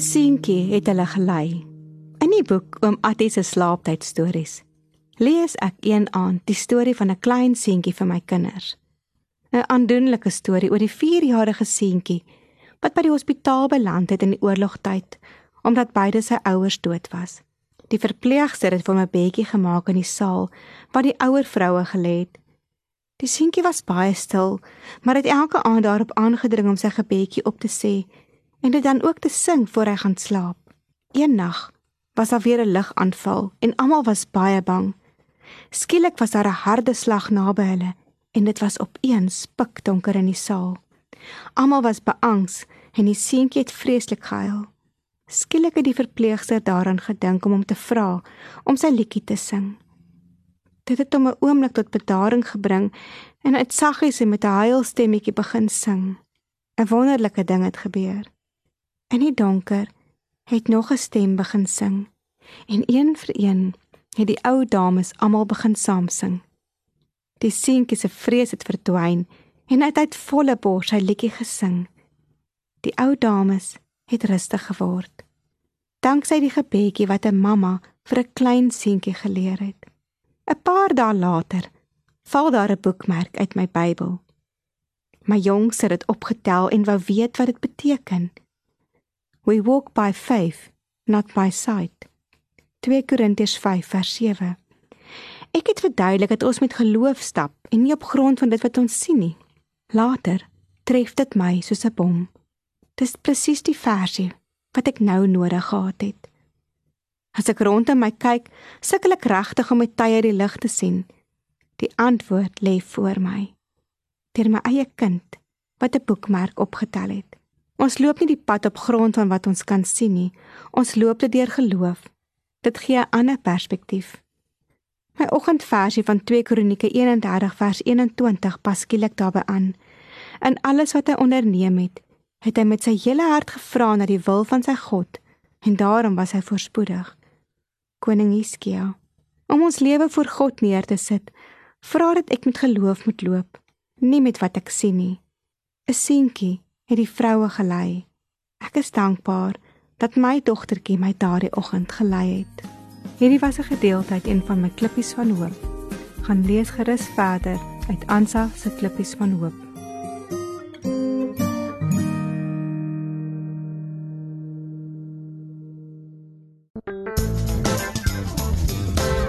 Seentjie het hulle gelei. In die boek Oom Attie se slaaptyd stories lees ek een aand die storie van 'n klein seentjie vir my kinders. 'n Aandoenlike storie oor die 4-jarige seentjie wat by die hospitaal beland het in die oorlogtyd omdat beide sy ouers dood was. Die verpleegster het vir hom 'n bedjie gemaak in die saal waar die ouer vroue gelê het. Die seentjie was baie stil, maar het elke aand daarop aangedring om sy gebedjie op te sê en dit dan ook te sing voor hy gaan slaap. Eendag was daar weer 'n ligaanval en almal was baie bang. Skielik was daar 'n harde slag naby hulle en dit was opeens pikdonker in die saal. Almal was beangs en die seentjie het vreeslik gehuil. Skielik het die verpleegster daaraan gedink om hom te vra om sy liedjie te sing. Dit het hom 'n oomblik tot bedaring gebring en uit saggies en met 'n huilstemmetjie begin sing. 'n Wonderlike ding het gebeur. In die donker het nog 'n stem begin sing en een vir een het die ou dames almal begin saam sing. Die seentjie se vrees het verdwyn en hy het uit volle bors sy liedjie gesing. Die ou dames het rustig geword. Danksy die gebedjie wat 'n mamma vir 'n klein seentjie geleer het. 'n Paar dae later val daar 'n boekmerk uit my Bybel. My jongste het dit opgetel en wou weet wat dit beteken. We walk by faith, not by sight. 2 Korintiërs 5 vers 7. Ek het verduidelik dat ons met geloof stap en nie op grond van dit wat ons sien nie. Later tref dit my soos 'n bom. Dis presies die versie wat ek nou nodig gehad het. As ek rondom my kyk, sukkel ek regtig om my tye die lig te sien. Die antwoord lê voor my. Deur my eie kind wat 'n boekmerk opgetel het. Ons loop nie die pad op grond van wat ons kan sien nie. Ons loop dit deur geloof. Dit gee 'n ander perspektief. My oggendversie van 2 Kronieke 31 vers 21 pas skielik daarbey aan. In alles wat hy onderneem het, het hy met sy hele hart gevra na die wil van sy God en daarom was hy voorspoedig. Koning Hiskia, om ons lewe voor God neer te sit, vra dat ek met geloof moet loop, nie met wat ek sien nie. 'n Seentjie het die vroue gelei. Ek is dankbaar dat my dogtertjie my daardie oggend gelei het. Hierdie was 'n gedeelte uit een van my klippies van hoop. Gaan lees gerus verder uit Ansa se klippies van hoop.